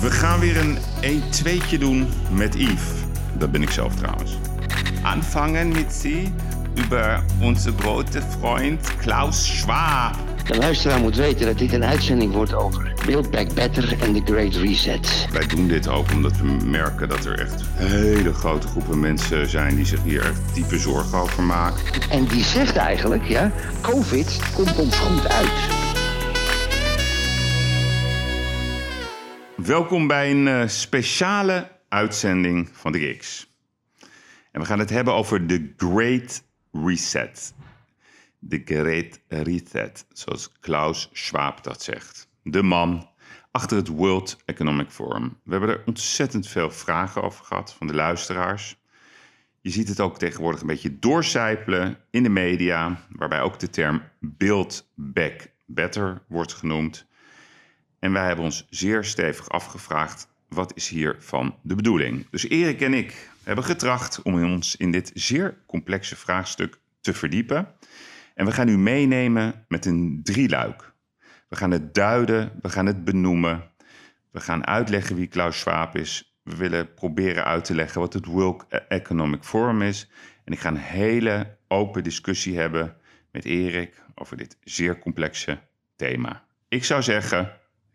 We gaan weer een 1-2'tje doen met Yves. Dat ben ik zelf trouwens. Anfangen met Sie über onze grote vriend Klaus Schwab. De luisteraar moet weten dat dit een uitzending wordt over Build Back Better en The Great Reset. Wij doen dit ook omdat we merken dat er echt hele grote groepen mensen zijn die zich hier echt diepe zorgen over maken. En die zegt eigenlijk, ja, COVID komt ons goed uit. Welkom bij een eh, speciale uitzending van de Gigs. En we gaan het hebben over The Great Reset. The Great Reset, zoals Klaus Schwab dat zegt. De man achter het World Economic Forum. We hebben er ontzettend veel vragen over gehad van de luisteraars. Je ziet het ook tegenwoordig een beetje doorcijpelen in de media, waarbij ook de term Build Back Better wordt genoemd. En wij hebben ons zeer stevig afgevraagd: wat is hiervan de bedoeling? Dus Erik en ik hebben getracht om ons in dit zeer complexe vraagstuk te verdiepen. En we gaan u meenemen met een drieluik. We gaan het duiden, we gaan het benoemen, we gaan uitleggen wie Klaus Schwab is. We willen proberen uit te leggen wat het World Economic Forum is. En ik ga een hele open discussie hebben met Erik over dit zeer complexe thema. Ik zou zeggen,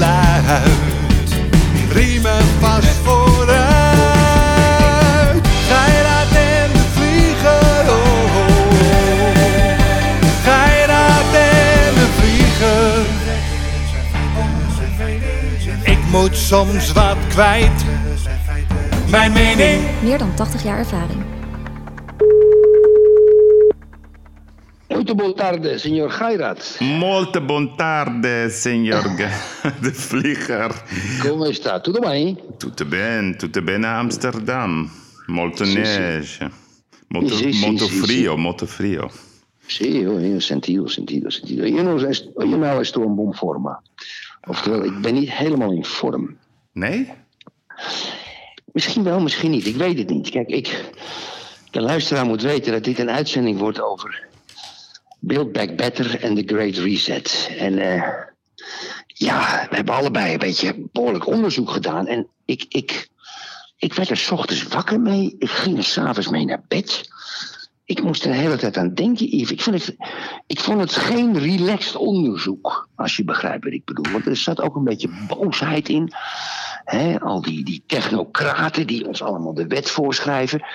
Luid, riemen vast vooruit. Geiraat en de vlieger, oh, oh. Geiraat en de vlieger. Ik moet soms wat kwijt. Mijn mening. Meer dan 80 jaar ervaring. Muito boa tarde, signor Gairat. Molte signor Ge- de vlieger. Como está? Tudo bem? Tutte bene, tutte bene a Amsterdam. Molto Sì, sì. neige. Molto, Sì, sì, molto sì, frio, molto frio. Sí, eu, eu sentido, sentido, sentido. Eu não, eu não estou in bom forma. Oftewel, ik ben niet helemaal in vorm. Nee? Misschien wel, misschien niet. Ik weet het niet. Kijk, ik, de luisteraar moet weten dat dit een uitzending wordt over Build Back Better en The Great Reset. En eh, ja, we hebben allebei een beetje behoorlijk onderzoek gedaan. En ik, ik, ik werd er 's ochtends wakker mee. Ik ging er s'avonds mee naar bed. Ik moest er de hele tijd aan denken, Yves. Ik, vind het, ik vond het geen relaxed onderzoek, als je begrijpt wat ik bedoel. Want er zat ook een beetje boosheid in. Al die, die technocraten die ons allemaal de wet voorschrijven.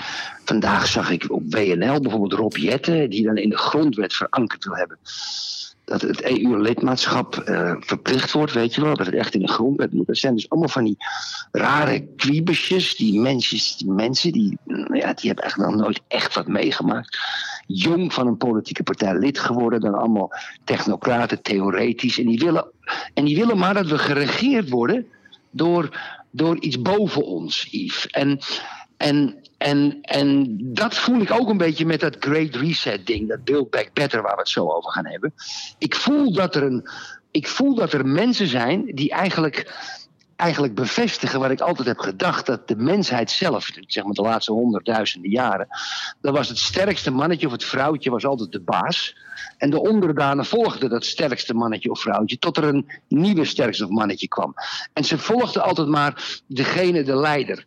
Vandaag zag ik op WNL bijvoorbeeld Rob Jetten, die dan in de grondwet verankerd wil hebben. Dat het EU-lidmaatschap eh, verplicht wordt, weet je wel. Dat het echt in de grondwet moet. Dat zijn dus allemaal van die rare kwiebesjes. Die mensen, die, mensen die, nou ja, die hebben eigenlijk nog nooit echt wat meegemaakt. Jong van een politieke partij lid geworden. Dan allemaal technocraten, theoretisch. En die willen, en die willen maar dat we geregeerd worden door, door iets boven ons, Yves. En, en, en, en dat voel ik ook een beetje met dat Great Reset ding, dat Build Back Better, waar we het zo over gaan hebben. Ik voel dat er, een, ik voel dat er mensen zijn die eigenlijk, eigenlijk bevestigen wat ik altijd heb gedacht, dat de mensheid zelf, zeg maar de laatste honderdduizenden jaren, dat was het sterkste mannetje of het vrouwtje was altijd de baas. En de onderdanen volgden dat sterkste mannetje of vrouwtje tot er een nieuwe sterkste mannetje kwam. En ze volgden altijd maar degene, de leider.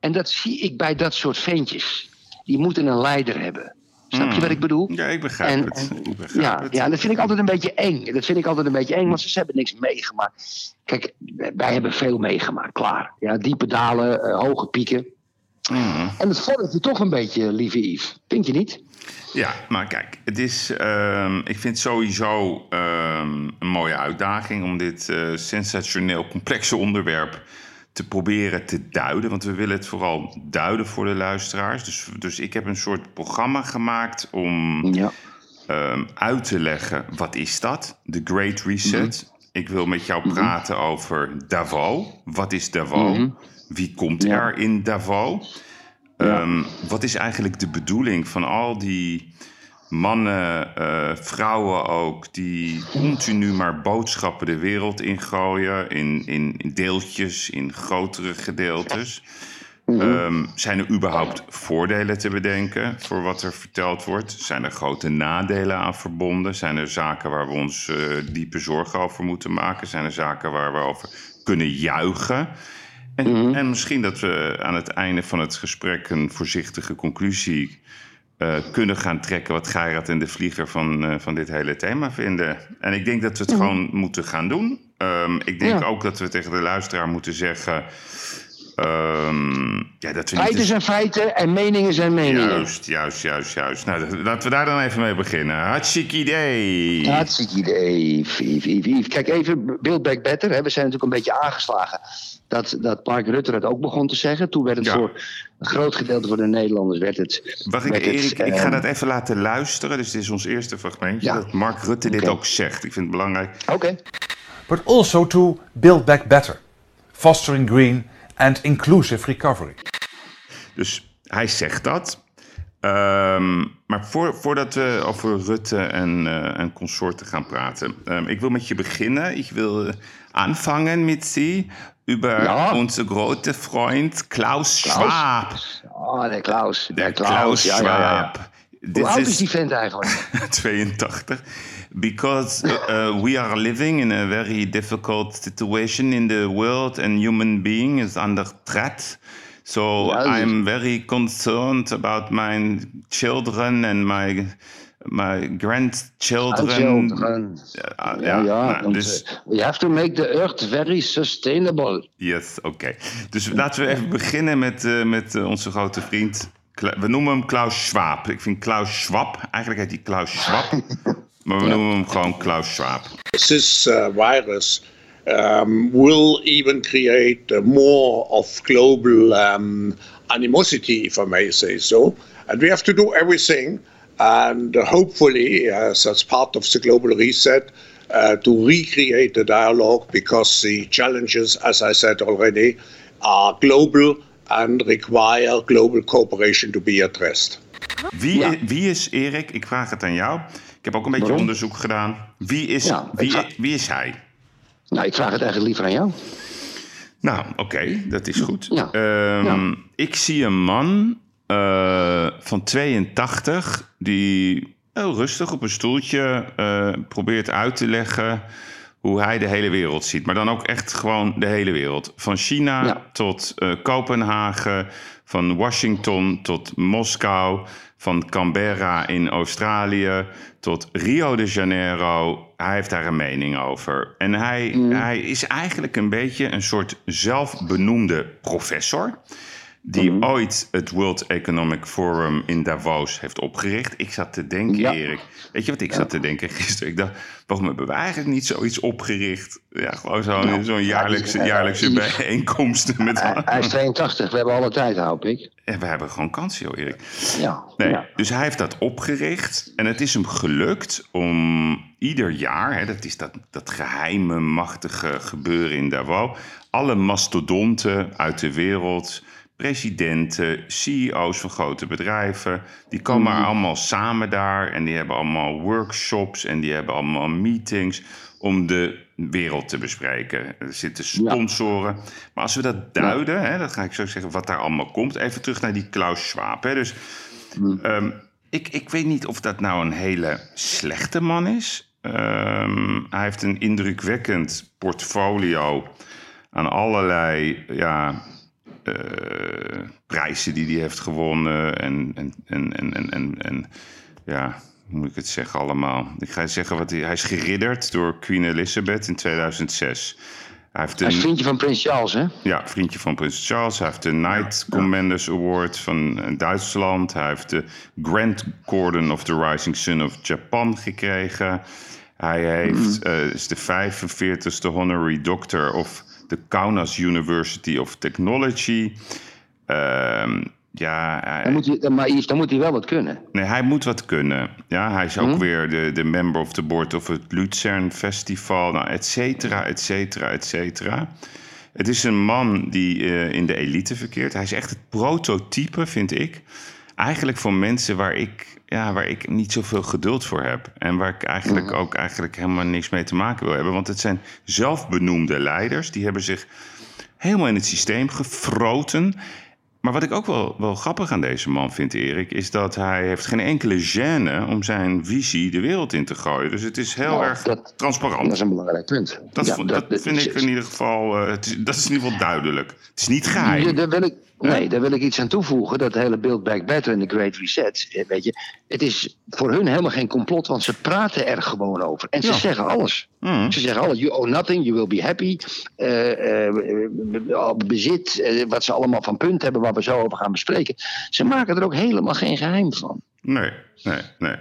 En dat zie ik bij dat soort ventjes. Die moeten een leider hebben. Snap je wat ik bedoel? Ja, ik begrijp En- het. en- Ik begrijp Ja, het. ja, dat vind ik altijd een beetje eng. Dat vind ik altijd een beetje eng, want ze hebben niks meegemaakt. Kijk, wij hebben veel meegemaakt, klaar. Ja, diepe dalen, eh, hoge pieken. Mhm. En het vormt je toch een beetje, lieve Yves. Vind je niet? Ja, maar kijk, het is, ehm, ik vind het sowieso ehm, een mooie uitdaging om dit eh, sensationeel complexe onderwerp te proberen te duiden. Want we willen het vooral duiden voor de luisteraars. Dus, dus ik heb een soort programma gemaakt om Ja. ehm, uit te leggen wat is dat, de Great Reset. Ik wil met jou praten over Davos. Wat is Davos? Wie komt er in Davos? Ehm, wat is eigenlijk de bedoeling van al die mannen, uh, vrouwen ook, die continu maar boodschappen de wereld ingooien in, in, in deeltjes, in grotere gedeeltes? Um, zijn er überhaupt voordelen te bedenken voor wat er verteld wordt? Zijn er grote nadelen aan verbonden? Zijn er zaken waar we ons uh, diepe zorgen over moeten maken? Zijn er zaken waar we over kunnen juichen? En, mm -hmm. en misschien dat we aan het einde van het gesprek een voorzichtige conclusie uh, kunnen gaan trekken wat Gerard en de vlieger van, uh, van dit hele thema vinden. En ik denk dat we het mm gewoon moeten gaan doen. Um, ik denk ja. ook dat we tegen de luisteraar moeten zeggen. Um, ja, dat we feiten niet zijn feiten en meningen zijn meningen. Juist, juist, juist, juist. Nou, laten we daar dan even mee beginnen. Hartstikke idee. Hartstikke idee. Kijk, even Build Back Better. Hè. We zijn natuurlijk een beetje aangeslagen dat, dat Mark Rutte het ook begon te zeggen. Toen werd het ja. voor een groot gedeelte van de Nederlanders werd het... Wacht, ik, Erik, ik ga dat even laten luisteren. Dus dit is ons eerste fragmentje. Ja. Dat Mark Rutte dit okay. ook zegt. Ik vind het belangrijk. Oké. Okay. But also to build back better. Fostering green and inclusive recovery. Dus hij zegt dat. Um, maar voor, voordat we over Rutte en, uh, en consorten gaan praten. Um, ik wil met je beginnen. Ik wil anfangen met Sie über ja. onze grote Freund Klaus, Klaus Schwab. Oh, der Klaus. Der, Der Klaus, Klaus, ja, Schwab. ja, ja. Hoe oud is die vent eigenlijk? 82. Because uh, we are living in a very difficult situation in the world and human being is under threat. So I'm very concerned about my children and my my grandchildren. Children. Ja, Ja, ja. nou, want, dus, eh, we have to make the earth very sustainable. yes, oké. Dus laten we even beginnen met, eh, met eh, onze grote vriend. We noemen hem Klaus Schwab. Ik vind Klaus Schwab, eigenlijk heet hij Klaus Schwab. maar we noemen hem gewoon Klaus Schwab. this uh, virus um, will even create uh, more of global um, animosity, if I may say so. And we have to do everything, and hopefully, as that's part of the global reset, uh, to recreate the dialogue because the challenges, as I said already, are global and require global cooperation to be addressed. Wie, Ja. i- wie is Erik? Ik vraag het aan jou. Ik heb ook een beetje Waarom? onderzoek gedaan. Wie is, Ja, wie, ga- wie is hij? Nou, ik vraag het eigenlijk liever aan jou. Nou, oké, dat is goed. Ja. Ehm, Ja. Ik zie een man eh, van 82 die heel rustig op een stoeltje eh, probeert uit te leggen hoe hij de hele wereld ziet. Maar dan ook echt gewoon de hele wereld. Van China Ja. tot eh, Kopenhagen, van Washington tot Moskou, van Canberra in Australië tot Rio de Janeiro. Hij heeft daar een mening over. En hij, hij is eigenlijk een beetje een soort zelfbenoemde professor. Die ooit het World Economic Forum in Davos heeft opgericht. Ik zat te denken, Ja. Erik. Weet je wat ik zat te denken gisteren? Ik dacht, waarom hebben we eigenlijk niet zoiets opgericht? Ja, gewoon zo'n zo'n jaarlijkse, jaarlijkse Yves. bijeenkomsten met. Hij, is 82, we hebben alle tijd, hoop ik. En we hebben gewoon kans, joh, Erik. Ja. Nee, ja. dus hij heeft dat opgericht en het is hem gelukt om ieder jaar, hè, dat is dat, dat geheime, machtige gebeuren in Davos, alle mastodonten uit de wereld, presidenten, CEO's van grote bedrijven, die komen er allemaal samen daar en die hebben allemaal workshops en die hebben allemaal meetings om de wereld te bespreken. Er zitten sponsoren. Maar als we dat duiden, hè, dat ga ik zo zeggen, wat daar allemaal komt. Even terug naar die Klaus Schwab. Hè. Dus Ehm, ik, ik weet niet of dat nou een hele slechte man is. Ehm, hij heeft een indrukwekkend portfolio aan allerlei ja, prijzen die hij heeft gewonnen. En, en, en, en, en, en, en ja, hoe moet ik het zeggen allemaal? Ik ga zeggen wat hij, hij is geridderd door Queen Elizabeth in 2006. Hij heeft Hij is een, vriendje van Prins Charles, hè? ja, vriendje van Prins Charles. Hij heeft de Knight Commanders Award van eh, Duitsland. Hij heeft de Grand Cordon of the Rising Sun of Japan gekregen. Hij heeft, eh, is de 45ste honorary doctor of de Kaunas University of Technology. Ehm, Ja, hij- Dan moet hij, maar dan moet hij wel wat kunnen. nee, hij moet wat kunnen. Ja, hij is ook Hm? weer de, de member of the board of het Luzern Festival, nou, et cetera, et cetera, et cetera. Het is een man die eh, in de elite verkeert. Hij is echt het prototype, vind ik. Eigenlijk voor mensen waar ik, ja, waar ik niet zoveel geduld voor heb. En waar ik eigenlijk ook eigenlijk helemaal niks mee te maken wil hebben. Want het zijn zelfbenoemde leiders. Die hebben zich helemaal in het systeem gefroten. Maar wat ik ook wel, wel grappig aan deze man vind, Erik, is dat hij heeft geen enkele gêne om zijn visie de wereld in te gooien. Dus het is heel Nou, erg dat- transparant. Dat is een belangrijk punt. Dat, Ja, dat, vind ik in ieder geval, eh, het is, dat is in ieder geval duidelijk. Het is niet geheim. Ja, daar wil ik, nee, daar wil ik iets aan toevoegen. Dat hele Build Back Better en de Great Reset. eh, Weet je, het is voor hun helemaal geen complot, want ze praten er gewoon over. En ze Ja. zeggen alles. Mm. Ze zeggen alles. You owe nothing, you will be happy. Eh, eh, bezit, wat ze allemaal van punt hebben, waar we zo over gaan bespreken. Ze maken er ook helemaal geen geheim van. Nee, nee, nee.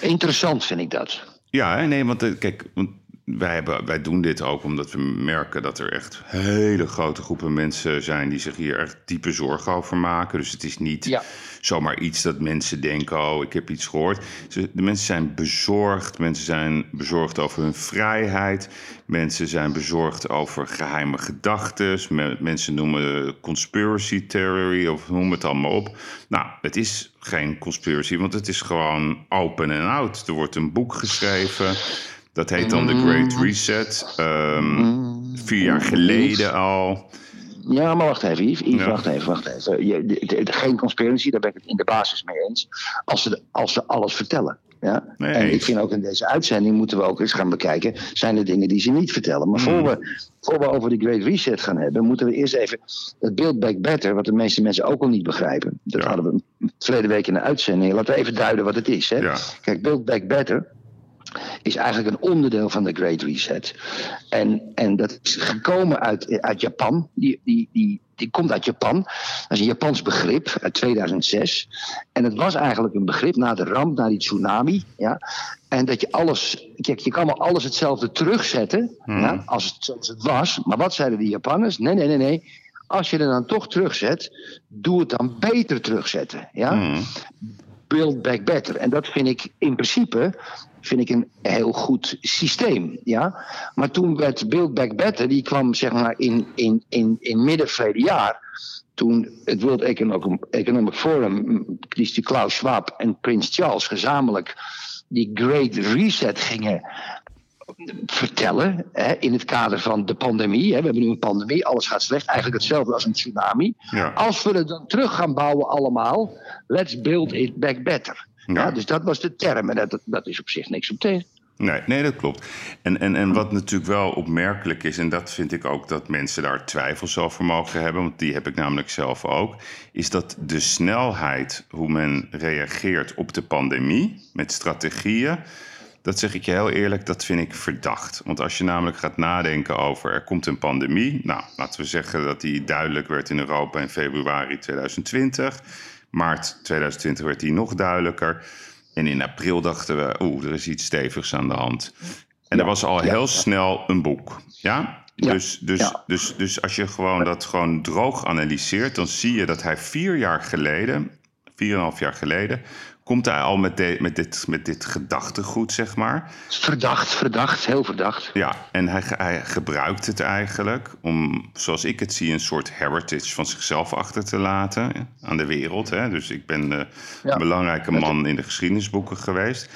Interessant vind ik dat. Ja, hè, nee, want kijk, want wij, hebben, wij doen dit ook omdat we merken dat er echt hele grote groepen mensen zijn die zich hier echt diepe zorgen over maken. Dus het is niet Ja. zomaar iets dat mensen denken: oh, ik heb iets gehoord. De mensen zijn bezorgd. Mensen zijn bezorgd over hun vrijheid. Mensen zijn bezorgd over geheime gedachten. Me- Mensen noemen conspiracy theory of noem het allemaal op. Nou, het is geen conspiracy, want het is gewoon open en out. Er wordt een boek geschreven. Dat heet dan The Great Reset. Ehm, vier jaar geleden al. Ja, maar wacht even, Yves. Yves, Ja. wacht even, wacht even. Je, de- de- de- geen conspiracy, daar ben ik het in de basis mee eens. Als ze, als ze alles vertellen. Ja? Nee, en ik vind ook in deze uitzending moeten we ook eens gaan bekijken... zijn er dingen die ze niet vertellen. Maar voor, we, voor we over die Great Reset gaan hebben... moeten we eerst even het Build Back Better... wat de meeste mensen ook al niet begrijpen. Dat Ja. hadden we verleden week in de uitzending. Laten we even duiden wat het is. Hè? Ja. Kijk, Build Back Better is eigenlijk een onderdeel van de Great Reset. En, en dat is gekomen uit, uit Japan. Die, die, die, die komt uit Japan. Dat is een Japans begrip uit 2006. En het was eigenlijk een begrip na de ramp, na die tsunami. Ja? En dat je alles, kijk, je kan wel alles hetzelfde terugzetten, ja, als het zoals het was. Maar wat zeiden die Japanners? Nee, nee, nee, nee. Als je er dan toch terugzet, doe het dan beter terugzetten. Ja? Mm. Build Back Better. En dat vind ik in principe vind ik een heel goed systeem. Ja? Maar toen werd Build Back Better, die kwam zeg maar in, in, in, in midden verleden jaar. Toen het World Economic, Economic Forum, die Klaus Schwab en Prins Charles gezamenlijk die Great Reset gingen vertellen. Hè, in het kader van de pandemie. Hè, we hebben nu een pandemie, alles gaat slecht. Eigenlijk hetzelfde als een tsunami. Ja. Als we het dan terug gaan bouwen allemaal, let's build it back better. Ja. Ja. dus dat was de term. En dat, dat is op zich niks op tegen. Nee, nee, dat klopt. En, en, en wat natuurlijk wel opmerkelijk is, en dat vind ik ook dat mensen daar twijfels over mogen hebben, want die heb ik namelijk zelf ook, is dat de snelheid hoe men reageert op de pandemie met strategieën, dat zeg ik je heel eerlijk, dat vind ik verdacht. Want als je namelijk gaat nadenken over er komt een pandemie, nou laten we zeggen dat die duidelijk werd in Europa in februari 2020, maart 2020 werd die nog duidelijker. En in april dachten we, oeh, er is iets stevigs aan de hand. En er was al heel snel een boek. Ja? Dus, dus, dus, dus als je gewoon dat gewoon droog analyseert, dan zie je dat hij vier jaar geleden, vier en een half jaar geleden, komt hij al met, de, met, dit, met dit gedachtegoed, zeg maar. Verdacht, verdacht, heel verdacht. Ja, en hij, hij gebruikt het eigenlijk om, zoals ik het zie, een soort heritage van zichzelf achter te laten aan de wereld. Hè. Dus ik ben Ja. een belangrijke man in de geschiedenisboeken geweest.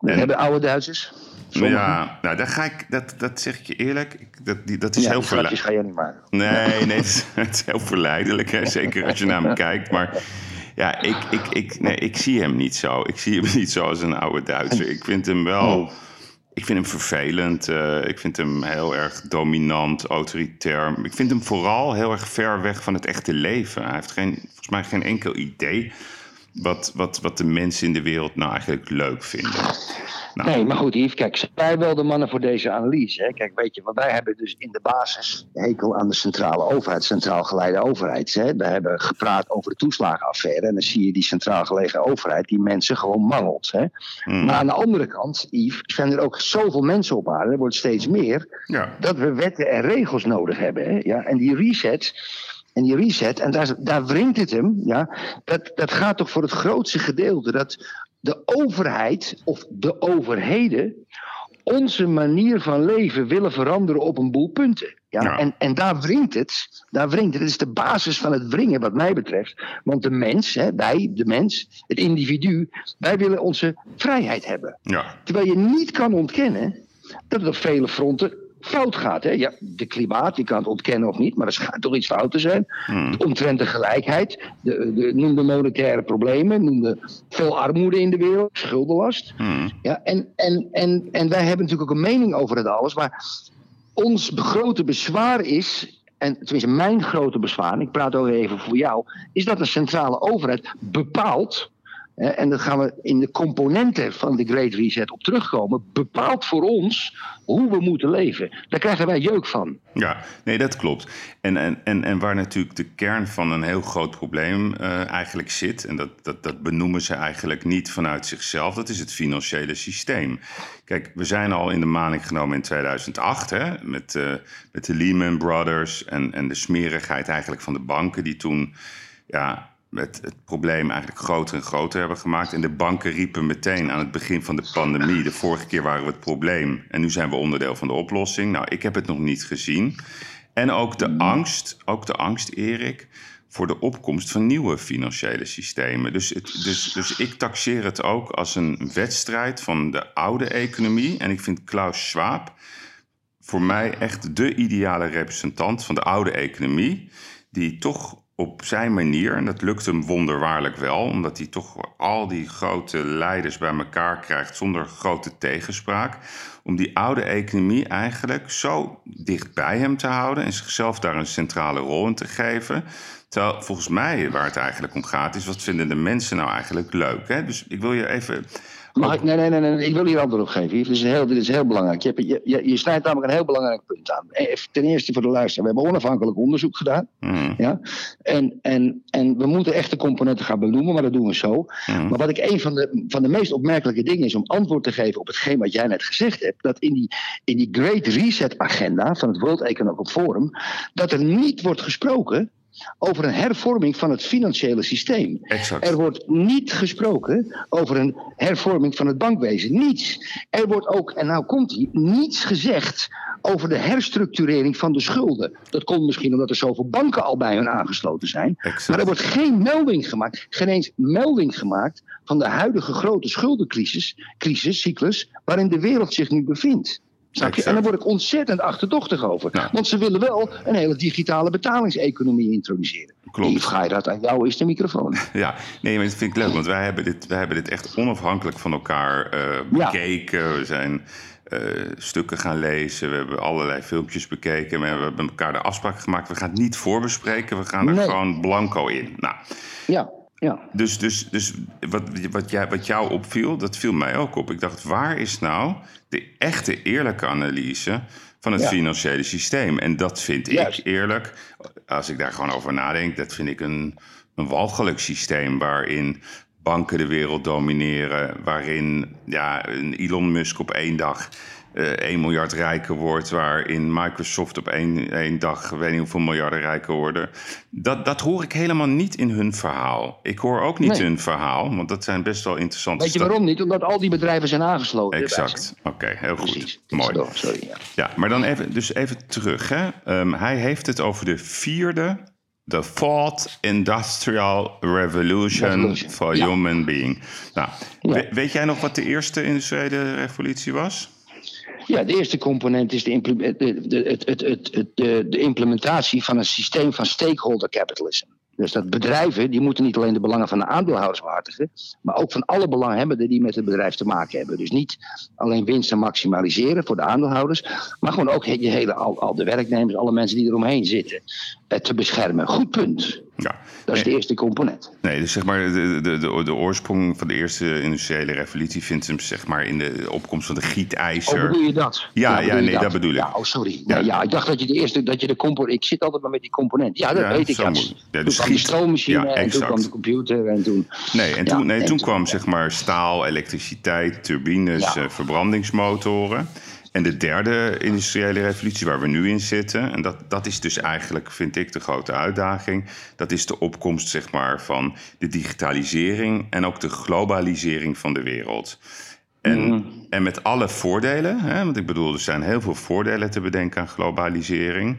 Dat En- hebben oude Duitsers. Sommigen. Ja, nou, daar ga ik, dat, dat zeg ik je eerlijk, ik- dat, die, dat is Ja, heel verleidelijk. ga je niet maken. Nee, nee, het is, het is heel verleidelijk, hè, zeker als je naar hem kijkt. Maar ja, ik, ik, ik, nee, ik zie hem niet zo. Ik zie hem niet zo als een oude Duitser. Ik vind hem wel... Ik vind hem vervelend. eh, ik vind hem heel erg dominant, autoritair. Ik vind hem vooral heel erg ver weg van het echte leven. Hij heeft geen, volgens mij geen enkel idee wat, wat, wat de mensen in de wereld nou eigenlijk leuk vinden. Nou, Nee, maar goed, Yves, kijk, wij wel de mannen voor deze analyse? Hè? Kijk, weet je, want wij hebben dus in de basis hekel aan de centrale overheid, centraal geleide overheid. Hè? We hebben gepraat over de toeslagenaffaire en dan zie je die centraal gelegen overheid die mensen gewoon mangelt. Hè? mm, Maar aan de andere kant, Yves, zijn er ook zoveel mensen op aarde, er wordt steeds meer, ja. dat we wetten en regels nodig hebben. Hè? Ja? En die reset, En die reset, en daar, daar wringt het hem, ja, dat, dat gaat toch voor het grootste gedeelte dat de overheid of de overheden onze manier van leven willen veranderen op een boel punten. Ja, Ja. En, en daar wringt het. Daar wringt het. Het is de basis van het wringen, wat mij betreft. Want de mens, hè, wij, de mens, het individu, wij willen onze vrijheid hebben. Ja, Terwijl je niet kan ontkennen dat het op vele fronten fout gaat. Hè? Ja, de klimaat, je kan het ontkennen of niet, maar er schijnt toch iets fout te zijn. Omtrent de gelijkheid, de, de, noem de monetaire problemen, noem de veel armoede in de wereld, schuldenlast. Ja, en, en, en, en wij hebben natuurlijk ook een mening over het alles, maar ons grote bezwaar is, en tenminste mijn grote bezwaar, en ik praat ook even voor jou, is dat een centrale overheid bepaalt, en dat gaan we in de componenten van de Great Reset op terugkomen, bepaalt voor ons hoe we moeten leven. Daar krijgen wij jeuk van. Ja, nee, dat klopt. En, en, en, en waar natuurlijk de kern van een heel groot probleem eh, eigenlijk zit, en dat, dat, dat benoemen ze eigenlijk niet vanuit zichzelf, dat is het financiële systeem. Kijk, we zijn al in de maning genomen in 2008 hè, met, eh, met de Lehman Brothers en, en de smerigheid eigenlijk van de banken, die toen ja, met het probleem eigenlijk groter en groter hebben gemaakt. En de banken riepen meteen aan het begin van de pandemie. De vorige keer waren we het probleem en nu zijn we onderdeel van de oplossing. Nou, ik heb het nog niet gezien. En ook de angst, ook de angst, Erik, voor de opkomst van nieuwe financiële systemen. Dus, het, dus, dus ik taxeer het ook als een wedstrijd van de oude economie. En ik vind Klaus Schwab voor mij echt de ideale representant van de oude economie. Die toch op zijn manier, en dat lukt hem wonderwaarlijk wel, omdat hij toch al die grote leiders bij elkaar krijgt zonder grote tegenspraak. Om die oude economie eigenlijk zo dicht bij hem te houden en zichzelf daar een centrale rol in te geven. Terwijl volgens mij waar het eigenlijk om gaat, is wat vinden de mensen nou eigenlijk leuk. Hè? Dus ik wil je even. Mag ik, nee, nee, nee, nee, ik wil hier antwoord op geven. Dit is heel, dit is heel belangrijk. Je, hebt, je, je, je snijdt namelijk een heel belangrijk punt aan. Eh, Ten eerste voor de luisteraar. We hebben onafhankelijk onderzoek gedaan. Hmm, Ja? En, en, en we moeten echt de componenten gaan benoemen, maar dat doen we zo. hmm, Maar wat ik een van de, van de meest opmerkelijke dingen is om antwoord te geven op hetgeen wat jij net gezegd hebt. Dat in die, in die Great Reset agenda van het World Economic Forum. dat er niet wordt gesproken over een hervorming van het financiële systeem. Exact. Er wordt niet gesproken over een hervorming van het bankwezen. Niets. Er wordt ook, en nou komt hij, niets gezegd over de herstructurering van de schulden. Dat komt misschien omdat er zoveel banken al bij hun aangesloten zijn. Exact. Maar er wordt geen melding gemaakt, geen eens melding gemaakt van de huidige grote schuldencrisis, crisis, cyclus, waarin de wereld zich nu bevindt. Snap je? Exact. En daar word ik ontzettend achterdochtig over. Ja. Want ze willen wel een hele digitale betalingseconomie introduceren. Klopt. Yves, ga je dat aan jou is de microfoon. Ja, nee, maar dat vind ik leuk, want wij hebben dit, wij hebben dit echt onafhankelijk van elkaar eh, Ja. bekeken. We zijn eh, stukken gaan lezen, we hebben allerlei filmpjes bekeken, we hebben met elkaar de afspraak gemaakt. We gaan het niet voorbespreken, we gaan er Nee. gewoon blanco in. Nou, Ja, ja. dus, dus, dus wat, wat, jij, wat jou opviel, dat viel mij ook op. Ik dacht, waar is nou de echte eerlijke analyse van het Ja. financiële systeem? En dat vind Juist. ik eerlijk, als ik daar gewoon over nadenk, dat vind ik een, een walgelijk systeem waarin banken de wereld domineren, waarin ja, een Elon Musk op één dag eh 1 miljard rijker wordt, waarin Microsoft op één, één dag weet niet hoeveel miljarden rijker worden. Dat, dat hoor ik helemaal niet in hun verhaal. Ik hoor ook niet Nee. hun verhaal, want dat zijn best wel interessante Weet je waarom niet? Omdat al die bedrijven zijn aangesloten. Exact. Oké, heel goed. Mooi. Zo, Sorry, ja. Ja, maar dan even, dus even terug. Hè. Ehm, hij heeft het over de vierde, de Fourth Industrial Revolution, Revolution, for ja. Human Being. Nou, Ja. weet jij nog wat de eerste industriële revolutie was? Ja, de eerste component is de, de, de, de implementatie van een systeem van stakeholder capitalism. Dus dat bedrijven die moeten niet alleen de belangen van de aandeelhouders behartigen, maar ook van alle belanghebbenden die met het bedrijf te maken hebben. Dus niet alleen winsten maximaliseren voor de aandeelhouders, maar gewoon ook je hele, al, al de werknemers, alle mensen die eromheen zitten, eh, te beschermen. Goed punt. Ja. Dat is de eerste component. Nee, dus zeg maar de, de, de, de oorsprong van de eerste industriële revolutie vindt hem zeg maar in de opkomst van de Oh, gietijzer. bedoel je dat? Ja, ja, nee, dat bedoel ik. Ja, oh, sorry. Ja. Ja. ja, ik dacht dat je de eerste, dat je de component. Ik zit altijd maar met die component. Ja, dat Ja, weet ik. Ja. toen dus kwam de giet- stroommachine en toen kwam de computer en toen. Nee, en toen, nee, en toen toen- kwam zeg maar staal, elektriciteit, turbines, eh, verbrandingsmotoren. En de derde industriële revolutie waar we nu in zitten, en dat, dat is dus eigenlijk, vind ik, de grote uitdaging. Dat is de opkomst, zeg maar, van de digitalisering en ook de globalisering van de wereld. En, en met alle voordelen, hè, want ik bedoel, er zijn heel veel voordelen te bedenken aan globalisering.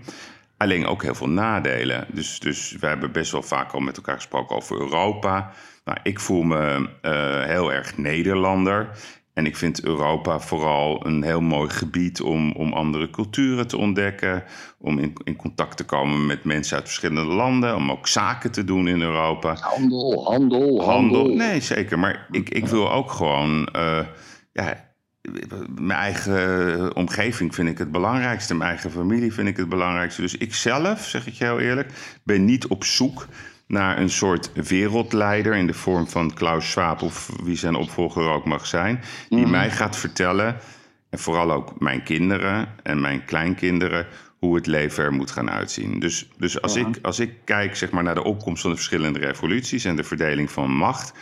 Alleen ook heel veel nadelen. Dus, dus we hebben best wel vaak al met elkaar gesproken over Europa. Nou, ik voel me eh, heel erg Nederlander. En ik vind Europa vooral een heel mooi gebied om, om andere culturen te ontdekken. Om in, in contact te komen met mensen uit verschillende landen. Om ook zaken te doen in Europa. Handel, handel, handel. Nee, zeker. Maar ik, ik wil ook gewoon. eh, ja, mijn eigen omgeving vind ik het belangrijkste. Mijn eigen familie vind ik het belangrijkste. Dus ik zelf, zeg ik je heel eerlijk, ben niet op zoek naar een soort wereldleider in de vorm van Klaus Schwab of wie zijn opvolger ook mag zijn, die mij gaat vertellen, en vooral ook mijn kinderen en mijn kleinkinderen, hoe het leven er moet gaan uitzien. Dus, dus als, ik, als ik kijk zeg maar, naar de opkomst van de verschillende revoluties en de verdeling van macht,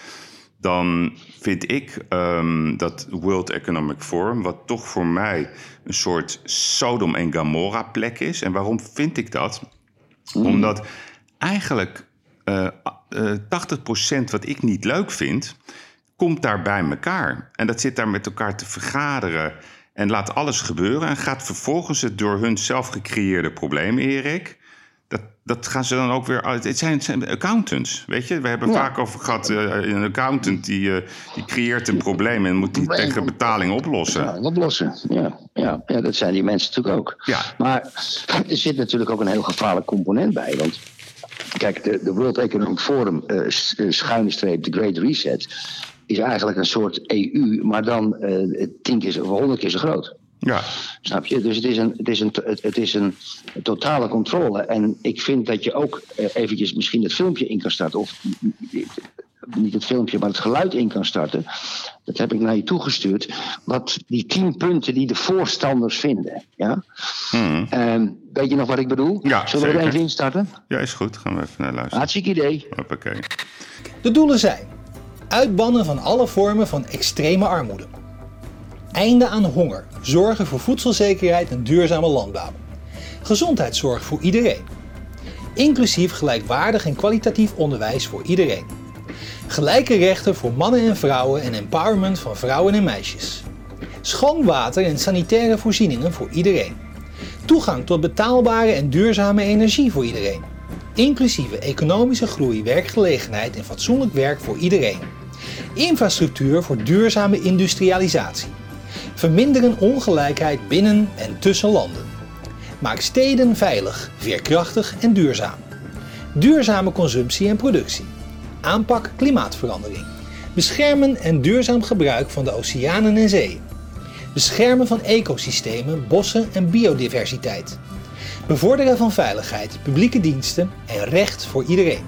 dan vind ik ehm, dat World Economic Forum, wat toch voor mij een soort Sodom en Gomorra plek is. En waarom vind ik dat? Omdat eigenlijk eh eh, 80% wat ik niet leuk vind, komt daar bij elkaar. En dat zit daar met elkaar te vergaderen en laat alles gebeuren. En gaat vervolgens het door hun zelf gecreëerde probleem, Erik. Dat, dat gaan ze dan ook weer uit. Het zijn, het zijn accountants, weet je. We hebben vaak over gehad, eh, een accountant die, eh, die creëert een probleem en moet die tegen betaling oplossen. Ja, oplossen. Ja, ja, ja, dat zijn die mensen natuurlijk ook. Ja. Maar er zit natuurlijk ook een heel gevaarlijk component bij. Want kijk, de, de World Economic Forum, eh, eh, schuine streep, de Great Reset, is eigenlijk een soort EU, maar dan eh, tien keer of honderd keer zo groot. Ja, Snap je? Dus het is, een, het, is een, het, is een totale controle. En ik vind dat je ook eventjes misschien het filmpje in kan starten. Of niet het filmpje, maar het geluid in kan starten. Dat heb ik naar je toegestuurd. Wat die tien punten die de voorstanders vinden. Ja? Ehm, weet je nog wat ik bedoel? Ja, Zullen we er even instarten? ja, is goed. Gaan we even naar luisteren. Hartstikke idee. Hoppakee. De doelen zijn: uitbannen van alle vormen van extreme armoede. Einde aan honger, zorgen voor voedselzekerheid en duurzame landbouw. Gezondheidszorg voor iedereen. Inclusief gelijkwaardig en kwalitatief onderwijs voor iedereen. Gelijke rechten voor mannen en vrouwen en empowerment van vrouwen en meisjes. Schoon water en sanitaire voorzieningen voor iedereen. Toegang tot betaalbare en duurzame energie voor iedereen. Inclusieve economische groei, werkgelegenheid en fatsoenlijk werk voor iedereen. Infrastructuur voor duurzame industrialisatie. Verminderen ongelijkheid binnen en tussen landen. Maak steden veilig, veerkrachtig en duurzaam. Duurzame consumptie en productie. Aanpak klimaatverandering. Beschermen en duurzaam gebruik van de oceanen en zeeën. Beschermen van ecosystemen, bossen en biodiversiteit. Bevorderen van veiligheid, publieke diensten en recht voor iedereen.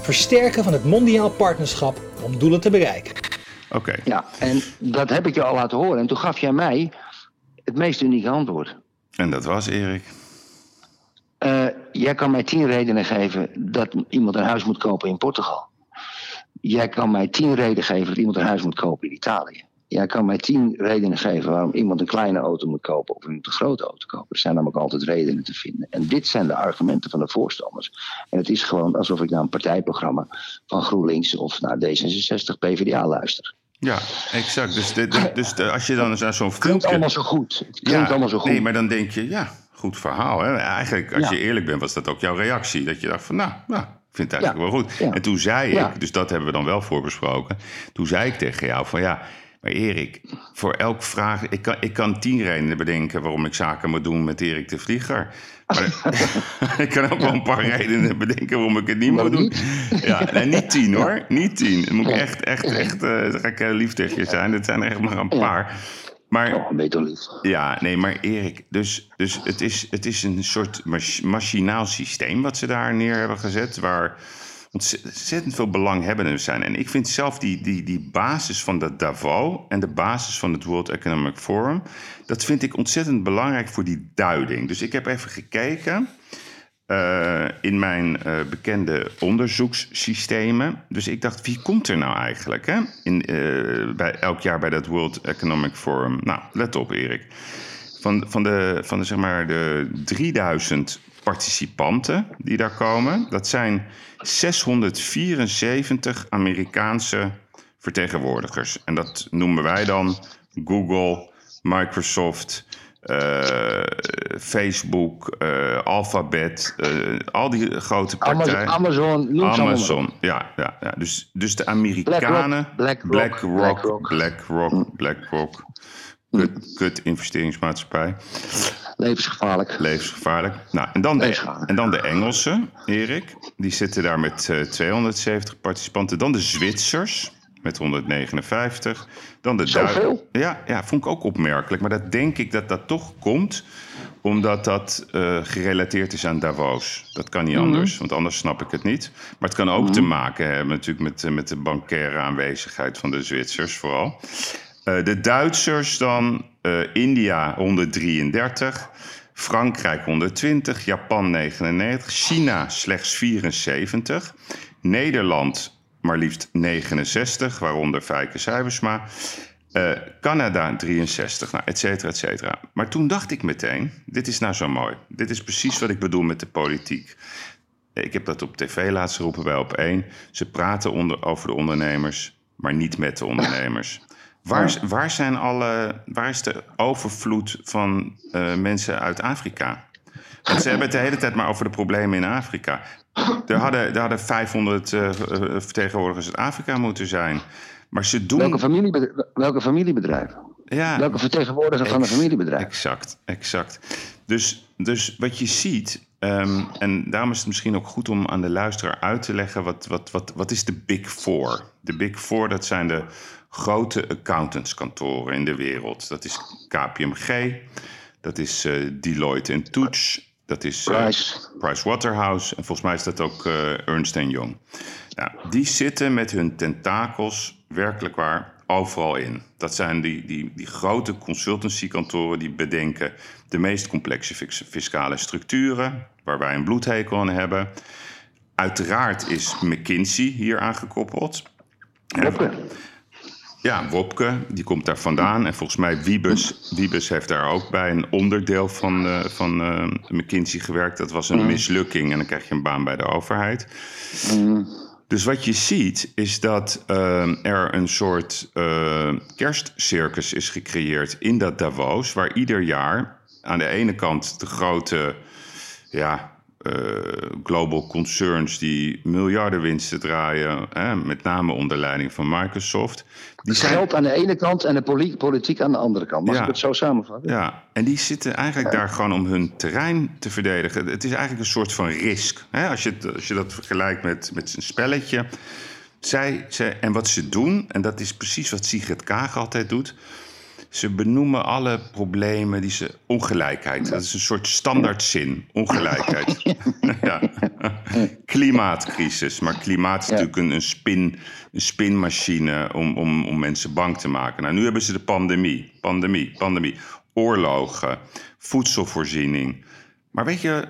Versterken van het mondiaal partnerschap om doelen te bereiken. Oké. Ja, en dat heb ik je al laten horen. En toen gaf jij mij het meest unieke antwoord. En dat was Erik. Eh, jij kan mij tien redenen geven dat iemand een huis moet kopen in Portugal. Jij kan mij tien redenen geven dat iemand een huis moet kopen in Italië. Jij kan mij tien redenen geven waarom iemand een kleine auto moet kopen of een grote auto kopen. Er zijn namelijk altijd redenen te vinden. En dit zijn de argumenten van de voorstanders. En het is gewoon alsof ik naar een partijprogramma van GroenLinks of naar D66 PvdA luister. Ja, exact. Dus, de, de- dus de- als je dan zo'n Het klinkt filmpje... allemaal zo goed. Het klinkt allemaal zo goed. Nee, maar dan denk je, ja, goed verhaal. Hè? Eigenlijk, als Ja. je eerlijk bent, was dat ook jouw reactie. Dat je dacht van, nou, nou ik vind het eigenlijk Ja. wel goed. En toen zei ik, dus dat hebben we dan wel voorbesproken. Toen zei ik tegen jou van, ja, maar Erik, voor elk vraag... Ik kan, ik kan tien redenen bedenken waarom ik zaken moet doen met Erik de Vlieger. Maar ik kan ook wel een paar redenen bedenken waarom ik het niet moet doen. niet? Ja, nee, niet tien hoor, niet tien. Dan moet ik echt, echt, echt, eh, dan ga ik heel lief tegen je zijn. Het zijn er echt maar een paar. Maar Oh, lief. ja, nee, maar Erik, dus, dus het, is, het is een soort mach- machinaal systeem wat ze daar neer hebben gezet, waar ontzettend veel belanghebbenden zijn. En ik vind zelf die, die, die basis van de Davos en de basis van het World Economic Forum, dat vind ik ontzettend belangrijk voor die duiding. Dus ik heb even gekeken eh, in mijn eh, bekende onderzoekssystemen. Dus ik dacht, wie komt er nou eigenlijk hè? In, eh, bij, elk jaar bij dat World Economic Forum? Nou, let op Erik. van, van, de, van de, zeg maar, de 3000 participanten die daar komen, dat zijn 674 Amerikaanse vertegenwoordigers. En dat noemen wij dan Google, Microsoft, eh, Facebook, eh, Alphabet, eh, al die grote partijen. Amazon, Amazon, noem ja, ja, ja. Dus, dus de Amerikanen. BlackRock, BlackRock, BlackRock. BlackRock, BlackRock. Kut, kut investeringsmaatschappij. Levensgevaarlijk. Levensgevaarlijk. Nou, en dan, de, en dan de Engelsen, Erik. Die zitten daar met eh, 270 participanten. Dan de Zwitsers met 159. Dan de? Duitsers. Ja, ja, vond ik ook opmerkelijk. Maar dat denk ik dat dat toch komt omdat dat eh, gerelateerd is aan Davos. Dat kan niet anders, want anders snap ik het niet. Maar het kan ook te maken hebben natuurlijk met, eh, met de bankaire aanwezigheid van de Zwitsers vooral. Eh, de Duitsers dan, eh, India 133, Frankrijk 120, Japan 99, China slechts 74, Nederland maar liefst 69, waaronder Fijke Sijbersma, eh, Canada 63, nou, et cetera, et cetera. Maar toen dacht ik meteen, dit is nou zo mooi. Dit is precies wat ik bedoel met de politiek. Ik heb dat op tv laatst geroepen bij op 1. Ze praten onder, over de ondernemers, maar niet met de ondernemers. Waar, is- waar, zijn alle, waar is de overvloed van eh, mensen uit Afrika? Want ze hebben het de hele tijd maar over de problemen in Afrika. Er hadden, er hadden 500 eh, eh, vertegenwoordigers uit Afrika moeten zijn. Maar ze doen... Welke, familiebedrijf, welke familiebedrijven? ja, Welke vertegenwoordiger van een familiebedrijf? Exact, exact. Dus, dus wat je ziet, ehm, en daarom is het misschien ook goed om aan de luisteraar uit te leggen, wat, wat, wat, wat is de Big Four? De Big Four, dat zijn de grote accountantskantoren in de wereld. Dat is KPMG, dat is eh, Deloitte Touche, dat is eh, Price. Pricewaterhouse en volgens mij is dat ook eh, Ernst Young. Nou, die zitten met hun tentakels werkelijk waar overal in. Dat zijn die, die, die grote consultancykantoren die bedenken de meest complexe fis- fiscale structuren, waar wij een bloedhekel aan hebben. Uiteraard is McKinsey hier aangekoppeld. Wopke. Ja, Wopke, die komt daar vandaan. En volgens mij Wiebes, Wiebes heeft daar ook bij een onderdeel van, eh, van eh, McKinsey gewerkt. Dat was een mislukking en dan krijg je een baan bij de overheid. Dus wat je ziet is dat eh, er een soort eh, kerstcircus is gecreëerd in dat Davos, waar ieder jaar aan de ene kant de grote ja, global concerns die miljarden winsten draaien, hè, met name onder leiding van Microsoft, die zijn, Geld aan de ene kant en de poli- politiek aan de andere kant. Mag Ja. ik het zo samenvatten? ja, en die zitten eigenlijk daar gewoon om hun terrein te verdedigen. Het is eigenlijk een soort van risk. Hè? Als, je als je dat vergelijkt met, met een spelletje. Zij, zij, en wat ze doen, en dat is precies wat Sigrid Kaag altijd doet. Ze benoemen alle problemen die ze. Ongelijkheid. Dat is een soort standaardzin. Ongelijkheid. ja. Klimaatcrisis. Maar klimaat is natuurlijk een, een, spin, een spinmachine om, om, om mensen bang te maken. Nou, nu hebben ze de pandemie. Pandemie, pandemie. Oorlogen. Voedselvoorziening. Maar weet je,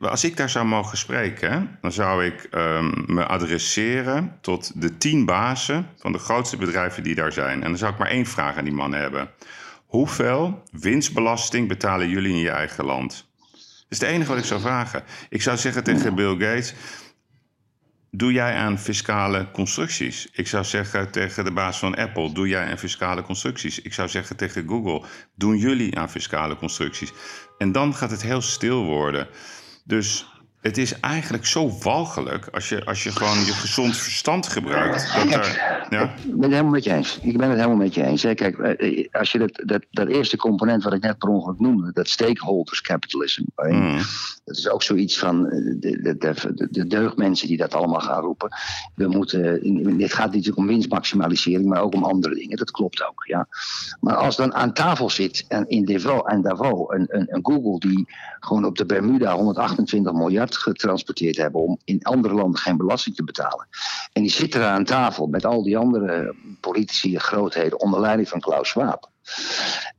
als ik daar zou mogen spreken, dan zou ik ehm, me adresseren tot de tien bazen van de grootste bedrijven die daar zijn. En dan zou ik maar één vraag aan die mannen hebben. Hoeveel winstbelasting betalen jullie in je eigen land? Dat is het enige wat ik zou vragen. Ik zou zeggen tegen Bill Gates: Doe jij aan fiscale constructies? Ik zou zeggen tegen de baas van Apple: Doe jij aan fiscale constructies? Ik zou zeggen tegen Google: Doen jullie aan fiscale constructies? En dan gaat het heel stil worden. Dus het is eigenlijk zo walgelijk als je, als je gewoon je gezond verstand gebruikt. Dat er, ja? Ik ben het helemaal met je eens. Ik ben het helemaal met je eens. hè. Kijk, eh, als je dat, dat, dat eerste component wat ik net per ongeluk noemde, dat stakeholders capitalism, waarin- Mm. dat is ook zoiets van eh, de, de, de, de deugdmensen die dat allemaal gaan roepen. We moeten, dit gaat niet om winstmaximalisering, maar ook om andere dingen. Dat klopt ook, ja. Maar als dan aan tafel zit en in Davos, en Davos een, een, een Google die gewoon op de Bermuda 128 miljard getransporteerd hebben om in andere landen geen belasting te betalen. En die zitten daar aan tafel met al die andere politici en grootheden onder leiding van Klaus Schwab.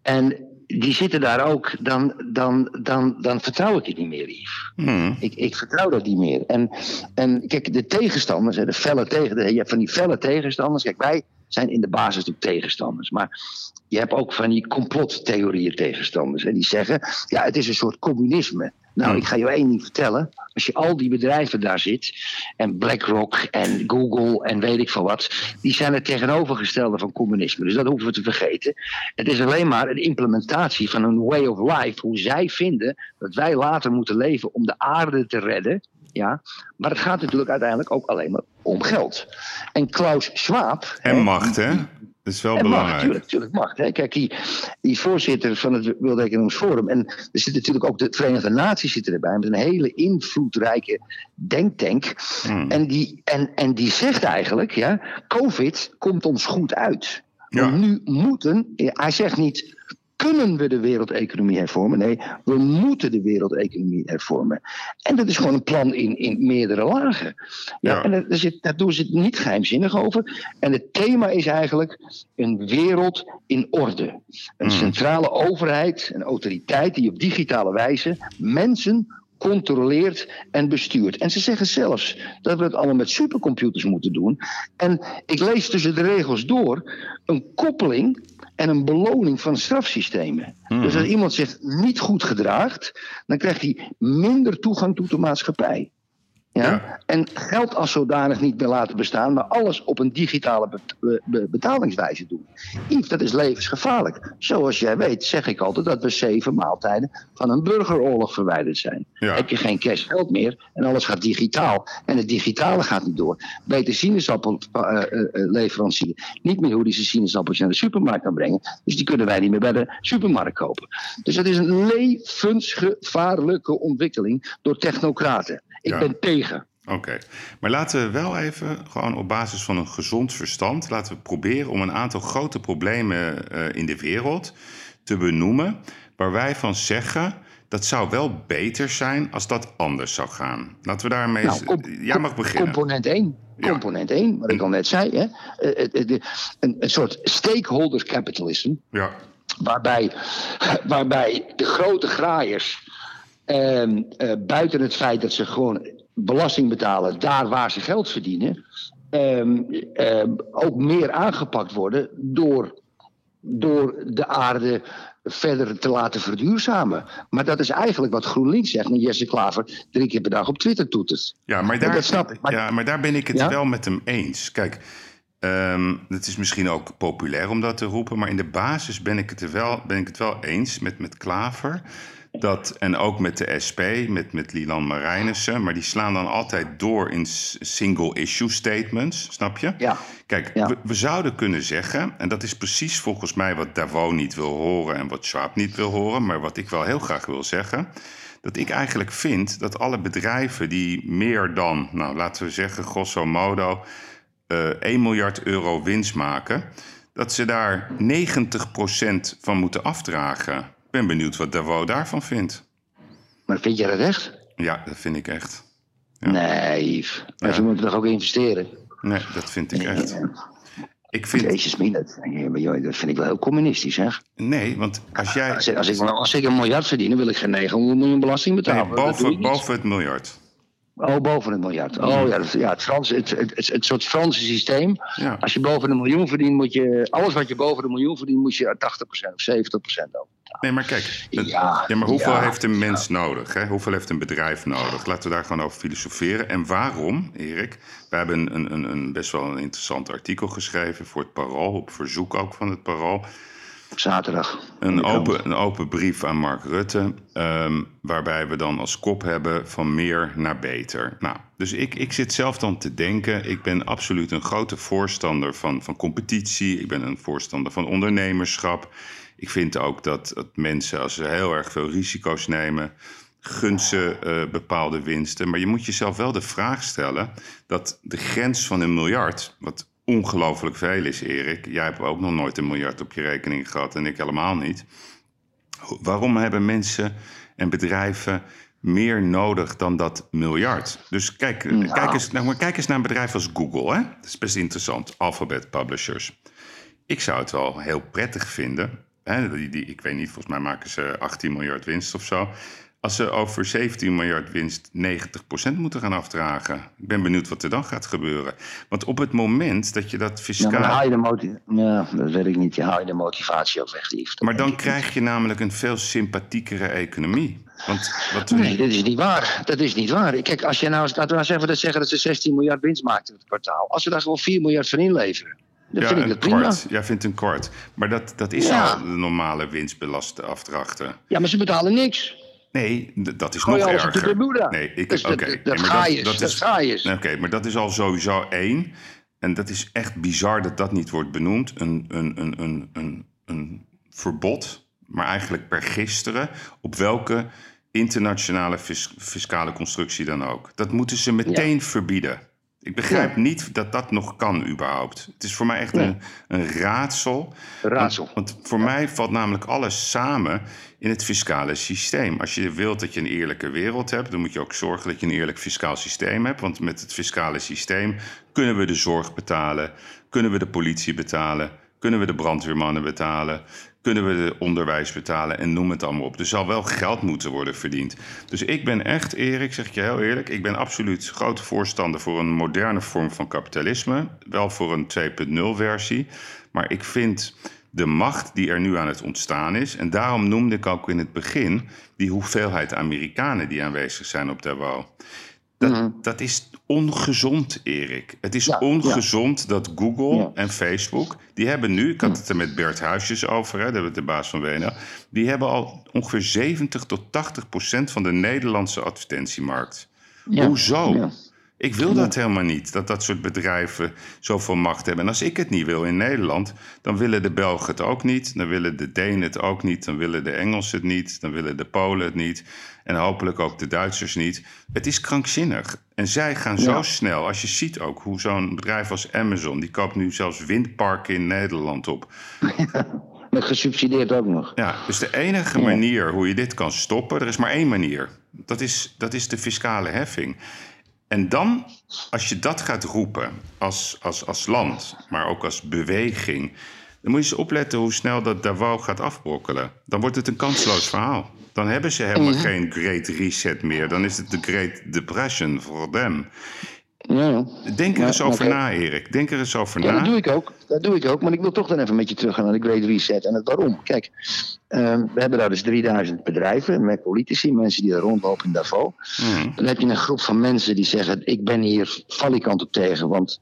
En die zitten daar ook, dan, dan, dan, dan vertrouw ik het niet meer, Yves. Mm. Ik, ik vertrouw dat niet meer. En, en kijk, de tegenstanders, de felle tegen, je hebt van die felle tegenstanders. Kijk, wij, zijn in de basis natuurlijk tegenstanders. Maar je hebt ook van die complottheorieën tegenstanders. En die zeggen, ja, het is een soort communisme. Nou, ik ga je één ding vertellen. Als je al die bedrijven daar zit, en BlackRock en Google en weet ik veel wat, die zijn het tegenovergestelde van communisme. Dus dat hoeven we te vergeten. Het is alleen maar een implementatie van een way of life, hoe zij vinden dat wij later moeten leven om de aarde te redden. Ja, maar het gaat natuurlijk uiteindelijk ook alleen maar om geld. En Klaus Schwab. En macht, hè? Dat is wel en belangrijk. macht, natuurlijk, natuurlijk macht. Hè. Kijk, die, die voorzitter van het World Economic Forum. En er zit natuurlijk ook de Verenigde Naties zitten erbij. Met een hele invloedrijke denktank. Hmm. En, die, en, en die zegt eigenlijk, ja, COVID komt ons goed uit. Ja. Nu moeten, hij zegt niet, kunnen we de wereldeconomie hervormen? Nee, we moeten de wereldeconomie hervormen. En dat is gewoon een plan in, in meerdere lagen. Ja, Ja. En daar, zit, daar doen ze het niet geheimzinnig over. En het thema is eigenlijk een wereld in orde. Een centrale overheid, een autoriteit die op digitale wijze mensen controleert en bestuurt. En ze zeggen zelfs dat we het allemaal met supercomputers moeten doen. En ik lees tussen de regels door een koppeling en een beloning van strafsystemen. Dus als iemand zich niet goed gedraagt, dan krijgt hij minder toegang tot de maatschappij. Ja? Ja. En geld als zodanig niet meer laten bestaan, maar alles op een digitale bet- be- be- betalingswijze doen. Yves, dat is levensgevaarlijk. Zoals jij weet, zeg ik altijd dat we zeven maaltijden van een burgeroorlog verwijderd zijn. Ja. Heb je geen cash geld meer en alles gaat digitaal. En het digitale gaat niet door. Beter sinaasappelleverancier niet meer hoe die zijn sinaasappels naar de supermarkt kan brengen. Dus die kunnen wij niet meer bij de supermarkt kopen. Dus dat is een levensgevaarlijke ontwikkeling door technocraten. Ik Ja. ben tegen. Oké, maar laten we wel even gewoon op basis van een gezond verstand... laten we proberen om een aantal grote problemen eh, in de wereld te benoemen... waar wij van zeggen, dat zou wel beter zijn als dat anders zou gaan. Laten we daarmee... Nou, Jij mag beginnen. Component 1. Ja. Component 1, wat ik al net zei. Hè? Eh, eh, een, een soort stakeholder capitalism. Ja, Waarbij, waarbij de grote graaiers. Ehm, eh, buiten het feit dat ze gewoon belasting betalen daar waar ze geld verdienen. ehm, ehm, ook meer aangepakt worden door, door de aarde verder te laten verduurzamen. Maar dat is eigenlijk wat GroenLinks zegt. En Jesse Klaver drie keer per dag op Twitter toetert. Ja, maar daar, dat snap ik. Maar- ja, maar daar ben ik het Ja? wel met hem eens. Kijk, ehm, het is misschien ook populair om dat te roepen, maar in de basis ben ik het, er wel, ben ik het wel eens met, met Klaver. Dat, en ook met de SP, met, met Lilan Marijnissen. Maar die slaan dan altijd door in s- single-issue statements, snap je? Ja. Kijk, Ja. we, we zouden kunnen zeggen, en dat is precies volgens mij wat Davos niet wil horen en wat Schwab niet wil horen, maar wat ik wel heel graag wil zeggen, dat ik eigenlijk vind dat alle bedrijven die meer dan, nou laten we zeggen, grosso modo, eh 1 miljard euro winst maken, dat ze daar 90% van moeten afdragen. Ik ben benieuwd wat Davos daarvan vindt. Maar vind jij dat echt? Ja, dat vind ik echt. Nee, Yves. Maar ze moeten toch ook investeren? Nee, dat vind ik echt. Ik vind, Jezus, dat, vind ik wel heel communistisch, zeg. nee, want als jij... Als ik, als, ik, als ik een miljard verdien, dan wil ik geen 900 miljoen belasting betalen. Nee, boven, boven het miljard. Oh, boven een miljard. Oh ja, dat, ja het, Franse, het, het, het, het soort Franse systeem. Ja. Als je boven een miljoen verdient, moet je. Alles wat je boven een miljoen verdient, moet je 80% of 70% over. Nee, maar kijk. het- Ja, ja, maar hoeveel ja, heeft een mens nodig? Hè? Hoeveel heeft een bedrijf nodig? Laten we daar gewoon over filosoferen. En waarom, Erik? We hebben een, een, een best wel een interessant artikel geschreven voor het Parool, op verzoek ook van het Parool. Zaterdag. Een open, een open brief aan Mark Rutte, ehm, waarbij we dan als kop hebben van meer naar beter. Nou, dus ik, ik zit zelf dan te denken, ik ben absoluut een grote voorstander van, van competitie. Ik ben een voorstander van ondernemerschap. Ik vind ook dat, dat mensen, als ze heel erg veel risico's nemen, gun ze eh, bepaalde winsten. Maar je moet jezelf wel de vraag stellen dat de grens van een miljard, wat ongelooflijk veel is, Erik. Jij hebt ook nog nooit een miljard op je rekening gehad en ik helemaal niet. Waarom hebben mensen en bedrijven meer nodig dan dat miljard? Dus kijk, kijk, eens, nou, maar kijk eens naar een bedrijf als Google. Hè? Dat is best interessant. Alphabet Publishers. Ik zou het wel heel prettig vinden. Hè? Die, die, ik weet niet, volgens mij maken ze 18 miljard winst of zo. als ze over 17 miljard winst 90% moeten gaan afdragen. Ik ben benieuwd wat er dan gaat gebeuren. Want op het moment dat je dat Ja, fiscaal... maar dan haal je de motivatie. Ja, dat weet ik niet. Je haal je de motivatie ook weg, lief. Maar dan niet. krijg je namelijk een veel sympathiekere economie. Want wat Nee, dat is niet waar. Dat is niet waar. Kijk, als je nou, laten we nou zeggen dat, zeggen dat ze 16 miljard winst maakt in het kwartaal. Als we daar gewoon 4 miljard van inleveren, dan ja, vind ik dat prima. kwart. Jij vindt een kwart. Maar dat, dat is Ja. al de normale winstbelaste afdrachten. Ja, maar ze betalen niks. Nee, dat is Gooi nog de erger. Bermuda. Nee, ik, Dus dat- oké. dat- Nee, ga je dat is- ga je Oké, maar dat is al sowieso één. En dat is echt bizar dat dat niet wordt benoemd. Een, een, een, een, een, een verbod, maar eigenlijk per gisteren, op welke internationale fis- fiscale constructie dan ook. Dat moeten ze meteen verbieden. Ik begrijp Ja. niet dat dat nog kan überhaupt. Het is voor mij echt Nee. een, een raadsel. Raadsel. Want, want voor mij valt namelijk alles samen in het fiscale systeem. Als je wilt dat je een eerlijke wereld hebt, dan moet je ook zorgen dat je een eerlijk fiscaal systeem hebt. Want met het fiscale systeem kunnen we de zorg betalen, kunnen we de politie betalen, kunnen we de brandweermannen betalen, kunnen we de onderwijs betalen en noem het allemaal op. Er zal wel geld moeten worden verdiend. Dus ik ben echt, Erik, zeg ik je heel eerlijk, ik ben absoluut grote voorstander voor een moderne vorm van kapitalisme. Wel voor een 2.0 versie. Maar ik vind de macht die er nu aan het ontstaan is. En daarom noemde ik ook in het begin die hoeveelheid Amerikanen die aanwezig zijn op Davao. Dat, dat is ongezond, Erik. Het is Ja, ongezond dat Google Ja. en Facebook, die hebben nu, ik had het er met Bert Huisjes over, hè, de, de baas van WNL, die hebben al ongeveer 70 tot 80 procent van de Nederlandse advertentiemarkt. Hoezo? Ik wil dat helemaal niet, dat dat soort bedrijven zoveel macht hebben. En als ik het niet wil in Nederland, dan willen de Belgen het ook niet. Dan willen de Denen het ook niet. Dan willen de Engelsen het niet. Dan willen de Polen het niet. En hopelijk ook de Duitsers niet. Het is krankzinnig. En zij gaan zo Ja. snel. Als je ziet ook hoe zo'n bedrijf als Amazon... die koopt nu zelfs windparken in Nederland op. Met gesubsidieerd ook nog. Ja, dus de enige manier hoe je dit kan stoppen, er is maar één manier. Dat is, dat is de fiscale heffing. En dan, als je dat gaat roepen als, als, als land, maar ook als beweging, dan moet je eens opletten hoe snel dat Davao gaat afbrokkelen. Dan wordt het een kansloos verhaal. Dan hebben ze helemaal geen Great Reset meer. Dan is het de Great Depression voor them. Ja, ja. Denk er Ja, eens over na, Erik. Denk er eens over na. dat doe ik ook. Dat doe ik ook. Maar ik wil toch dan even met je teruggaan naar de Great Reset en het waarom. Kijk, ehm, we hebben daar dus 3000 bedrijven met politici, mensen die daar rondlopen in Davos. Mhm. Dan heb je een groep van mensen die zeggen: Ik ben hier valikant op tegen. Want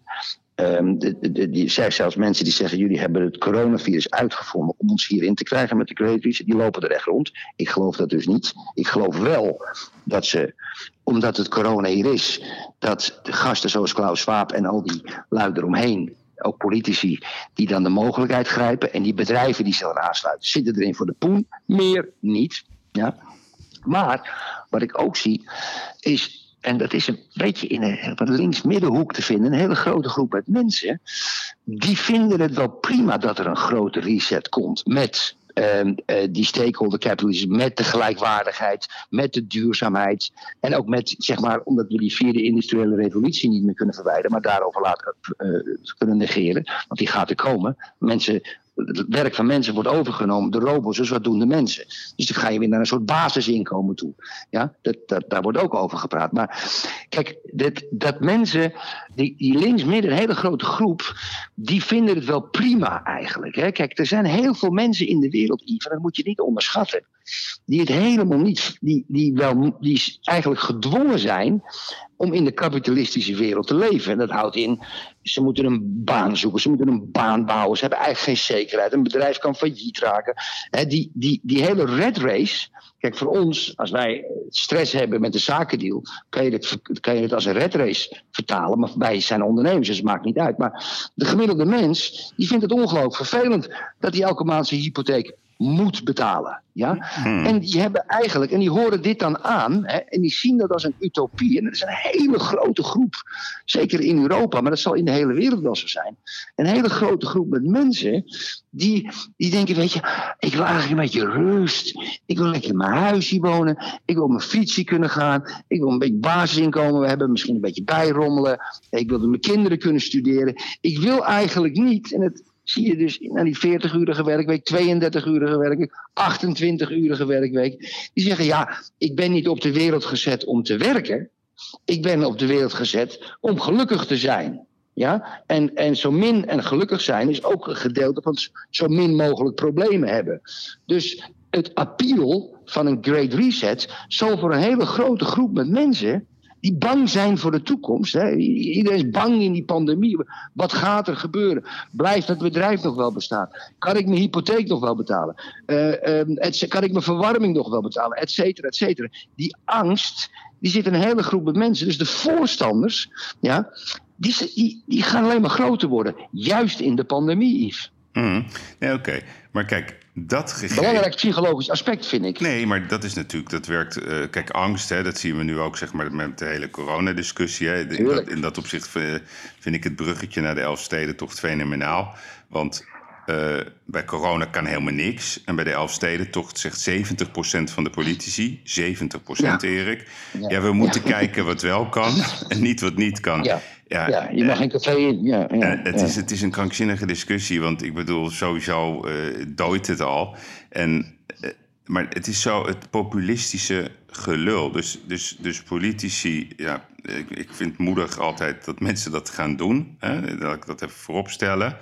de, de, de- die, zijn zelfs mensen die zeggen: Jullie hebben het coronavirus uitgevonden om ons hierin te krijgen met de Great Reset. Die lopen er echt rond. Ik geloof dat dus niet. Ik geloof wel dat ze, omdat het corona hier is, dat de gasten zoals Klaus Schwab en al die lui eromheen. Ook politici die dan de mogelijkheid grijpen. En die bedrijven die eraan aansluiten, zitten erin voor de poen. Meer niet. Ja. Maar wat ik ook zie is, en dat is een beetje in een, een links-middenhoek te vinden, een hele grote groep met mensen, die vinden het wel prima dat er een grote reset komt met die stakeholder capitalism, met de gelijkwaardigheid, met de duurzaamheid en ook met, zeg maar, omdat we die vierde industriële revolutie niet meer kunnen verwijderen, maar daarover laten eh, kunnen negeren, want die gaat er komen. Mensen het werk van mensen wordt overgenomen door robots, dus wat doen de mensen? Dus dan ga je weer naar een soort basisinkomen toe. Ja, dat, daar wordt ook over gepraat. Maar kijk, dat, dat mensen, die, die links-midden, een hele grote groep, die vinden het wel prima eigenlijk. Hè? Kijk, er zijn heel veel mensen in de wereld, Yves, dat moet je niet onderschatten, die het helemaal niet, die, die, wel, die eigenlijk gedwongen zijn om in de kapitalistische wereld te leven. En dat houdt in, ze moeten een baan zoeken, ze moeten een baan bouwen, ze hebben eigenlijk geen zekerheid. Een bedrijf kan failliet raken. Die, die, die hele red race, kijk voor ons, als wij stress hebben met de zakendeal, kan je het, kan je het als een red race vertalen. Maar wij zijn ondernemers, dus het maakt niet uit. Maar de gemiddelde mens, die vindt het ongelooflijk vervelend dat hij elke maand zijn hypotheek moet betalen. Ja? En die hebben eigenlijk, en die horen dit dan aan, hè, en die zien dat als een utopie. En dat is een hele grote groep, zeker in Europa, maar dat zal in de hele wereld wel zo zijn. Een hele grote groep met mensen die, die denken: Weet je, ik wil eigenlijk een beetje rust. Ik wil lekker in mijn huisje wonen. Ik wil op mijn fietsje kunnen gaan. Ik wil een beetje basisinkomen hebben, misschien een beetje bijrommelen. Ik wil dat mijn kinderen kunnen studeren. Ik wil eigenlijk niet, en het zie je dus naar die 40-urige werkweek, 32-urige werkweek, 28-urige werkweek. Die zeggen, ja, ik ben niet op de wereld gezet om te werken. Ik ben op de wereld gezet om gelukkig te zijn. Ja? En, en zo min en gelukkig zijn is ook een gedeelte van zo min mogelijk problemen hebben. Dus het appeal van een Great Reset zal voor een hele grote groep met mensen die bang zijn voor de toekomst. Hè. Iedereen is bang in die pandemie. Wat gaat er gebeuren? Blijft het bedrijf nog wel bestaan? Kan ik mijn hypotheek nog wel betalen? Uh, kan ik mijn verwarming nog wel betalen? Et cetera, et cetera. Die angst, die zit een hele groep mensen. Dus de voorstanders, ja, die, die, die gaan alleen maar groter worden. Juist in de pandemie, Yves. Mm. Ja, oké. Maar kijk, dat gegeven... Belangrijk psychologisch aspect, vind ik. Nee, maar dat is natuurlijk, dat werkt... Uh, kijk, angst, hè, dat zien we nu ook zeg maar, met de hele coronadiscussie. Hè. In, dat, in dat opzicht vind ik het bruggetje naar de Elfstedentocht fenomenaal. Want uh, bij corona kan helemaal niks. En bij de Elfstedentocht zegt 70% van de politici, 70% ja. Erik... Ja, ja we moeten ja. kijken wat wel kan en niet wat niet kan. Ja. Je mag geen café in. Ja, ja, het, Is, het is een krankzinnige discussie, want ik bedoel, sowieso uh, dooit het al. En, uh, maar het is zo het populistische gelul. Dus, dus, dus politici, ja, ik, ik vind moedig altijd dat mensen dat gaan doen. Hè, dat ik dat even voorop stellen.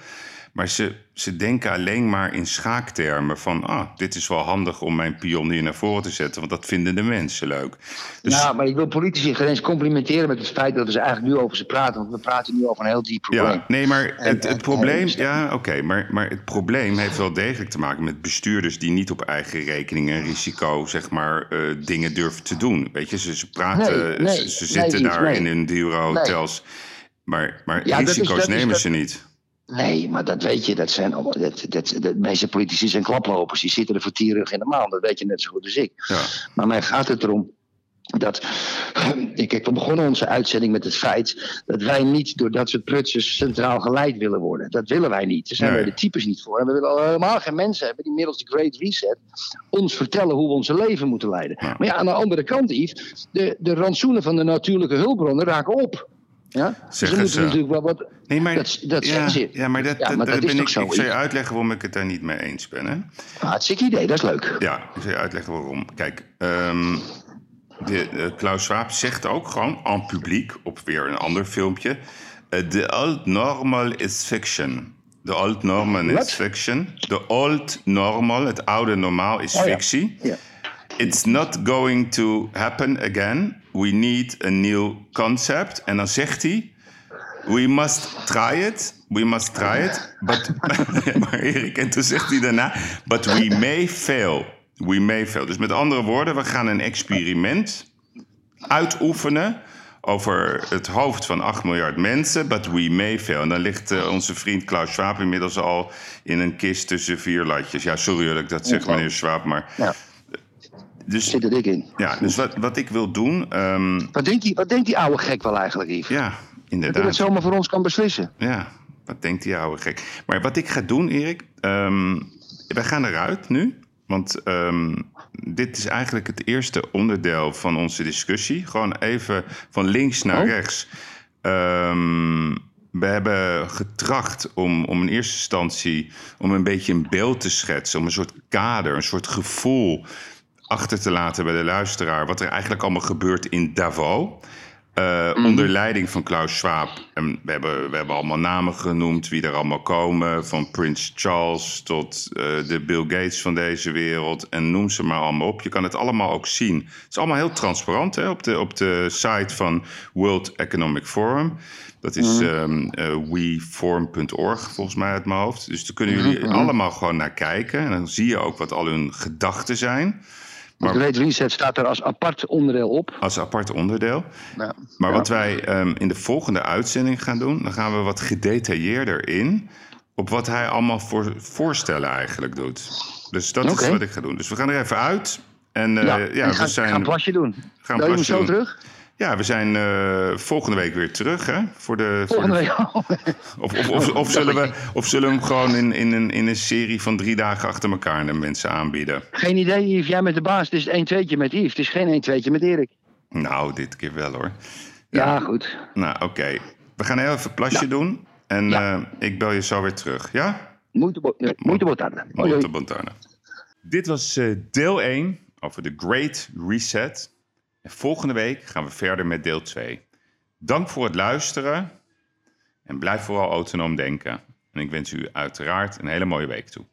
Maar ze, ze denken alleen maar in schaaktermen van... ah, dit is wel handig om mijn pion hier naar voren te zetten... want dat vinden de mensen leuk. Dus... Ja, maar ik wil politici geen eens complimenteren met het feit... dat we ze eigenlijk nu over ze praten. Want we praten nu over een heel diep probleem. Ja, nee, maar het, het probleem... Ja, oké, maar, maar het probleem heeft wel degelijk te maken met bestuurders... die niet op eigen rekening en risico, zeg maar, uh, dingen durven te doen. Weet je, ze, ze praten, nee, nee, ze, ze, zitten nee, daar in hun hotels... Maar, maar ja, risico's dat is, dat nemen is, ze niet. Nee, maar dat weet je, dat zijn allemaal. Dat, dat, de meeste politici zijn klaplopers, die zitten er voor tierig in de maan. Dat weet je net zo goed als ik. Ja. Maar mij gaat het erom dat. Kijk, we begonnen onze uitzending met het feit dat wij niet door dat soort prutsers centraal geleid willen worden. Dat willen wij niet. Daar zijn nee. wij de types niet voor. En we willen helemaal geen mensen hebben die middels de Great Reset ons vertellen hoe we onze leven moeten leiden. Ja. Maar ja, aan de andere kant, Yves, de, de rantsoenen van de natuurlijke hulpbronnen raken op. Ja? Zeggen dus ze. natuurlijk wel wat. Nee, maar, dat, dat ja, ze. ja, maar dat, Ja, maar dat, dat ben is ik. toch zo, ik zal je uitleggen waarom ik het daar niet mee eens ben. Hè? Hartstikke idee, dat is leuk. Ja, ik zal je uitleggen waarom. Kijk, ehm, de, eh, Klaus Schwab zegt ook gewoon en publiek op weer een ander filmpje. eh, The old normal is fiction. The old normal is fiction. The old normal, het oude normaal, is Oh fictie. Ja. It's not going to happen again. We need a new concept. En dan zegt hij: We must try it. We must try it. But, maar Erik, en toen zegt hij daarna: But we may fail. We may fail. Dus met andere woorden, we gaan een experiment uitoefenen over het hoofd van 8 miljard mensen, but we may fail. En dan ligt eh, onze vriend Klaus Schwab inmiddels al in een kist tussen vier latjes. Ja, sorry dat ik dat zeg, meneer Schwab, maar... Ja. Dus, Zit er dik in. ja, dus wat, wat ik wil doen... ehm, Wat denkt, die, wat denkt die oude gek wel eigenlijk, Yves? ja, Dat hij dat inderdaad. zomaar voor ons kan beslissen. Ja, wat denkt die oude gek. Maar wat ik ga doen, Erik... ehm wij gaan eruit nu. Want ehm, dit is eigenlijk het eerste onderdeel van onze discussie. Gewoon even van links naar Oh. rechts. We hebben getracht om, om in eerste instantie... om een beetje een beeld te schetsen. Om een soort kader, een soort gevoel achter te laten bij de luisteraar... wat er eigenlijk allemaal gebeurt in Davos... Eh, Onder leiding van Klaus Schwab. En we, hebben, we hebben allemaal namen genoemd, wie er allemaal komen. Van Prins Charles tot eh, de Bill Gates van deze wereld. En noem ze maar allemaal op. Je kan het allemaal ook zien. Het is allemaal heel transparant hè, op, de, op de site van World Economic Forum. Dat is ehm, eh, weforum.org volgens mij uit mijn hoofd. Dus daar kunnen jullie allemaal gewoon naar kijken. En dan zie je ook wat al hun gedachten zijn. De Great Reset staat er als apart onderdeel op. Als apart onderdeel. Ja. Maar Ja. wat wij ehm, in de volgende uitzending gaan doen, dan gaan we wat gedetailleerder in op wat hij allemaal voor voorstellen eigenlijk doet. Dus dat is wat ik ga doen. Dus we gaan er even uit. En eh, ja, ja, en ga, we zijn. ga een plasje doen. gaan Bel je me plasje zo terug? Ja, we zijn eh, volgende week weer terug, hè? Voor de, voor Volgende de- week. Of, of, of, of zullen we, of zullen we hem gewoon in, in, een, in een serie van drie dagen achter elkaar de mensen aanbieden? Geen idee, Yves. Jij met de baas. Het is een 1-2'tje met Yves. Het is geen 1-2'tje met Erik. Nou, dit keer wel hoor. Ja, goed. Nou, oké. We gaan heel even een plasje doen. En Ja. eh, ik bel je zo weer terug, ja? Muito, bo- eh, buongiorno. Dit was deel 1 over de Great Reset. En volgende week gaan we verder met deel 2. Dank voor het luisteren en blijf vooral autonoom denken. En ik wens u uiteraard een hele mooie week toe.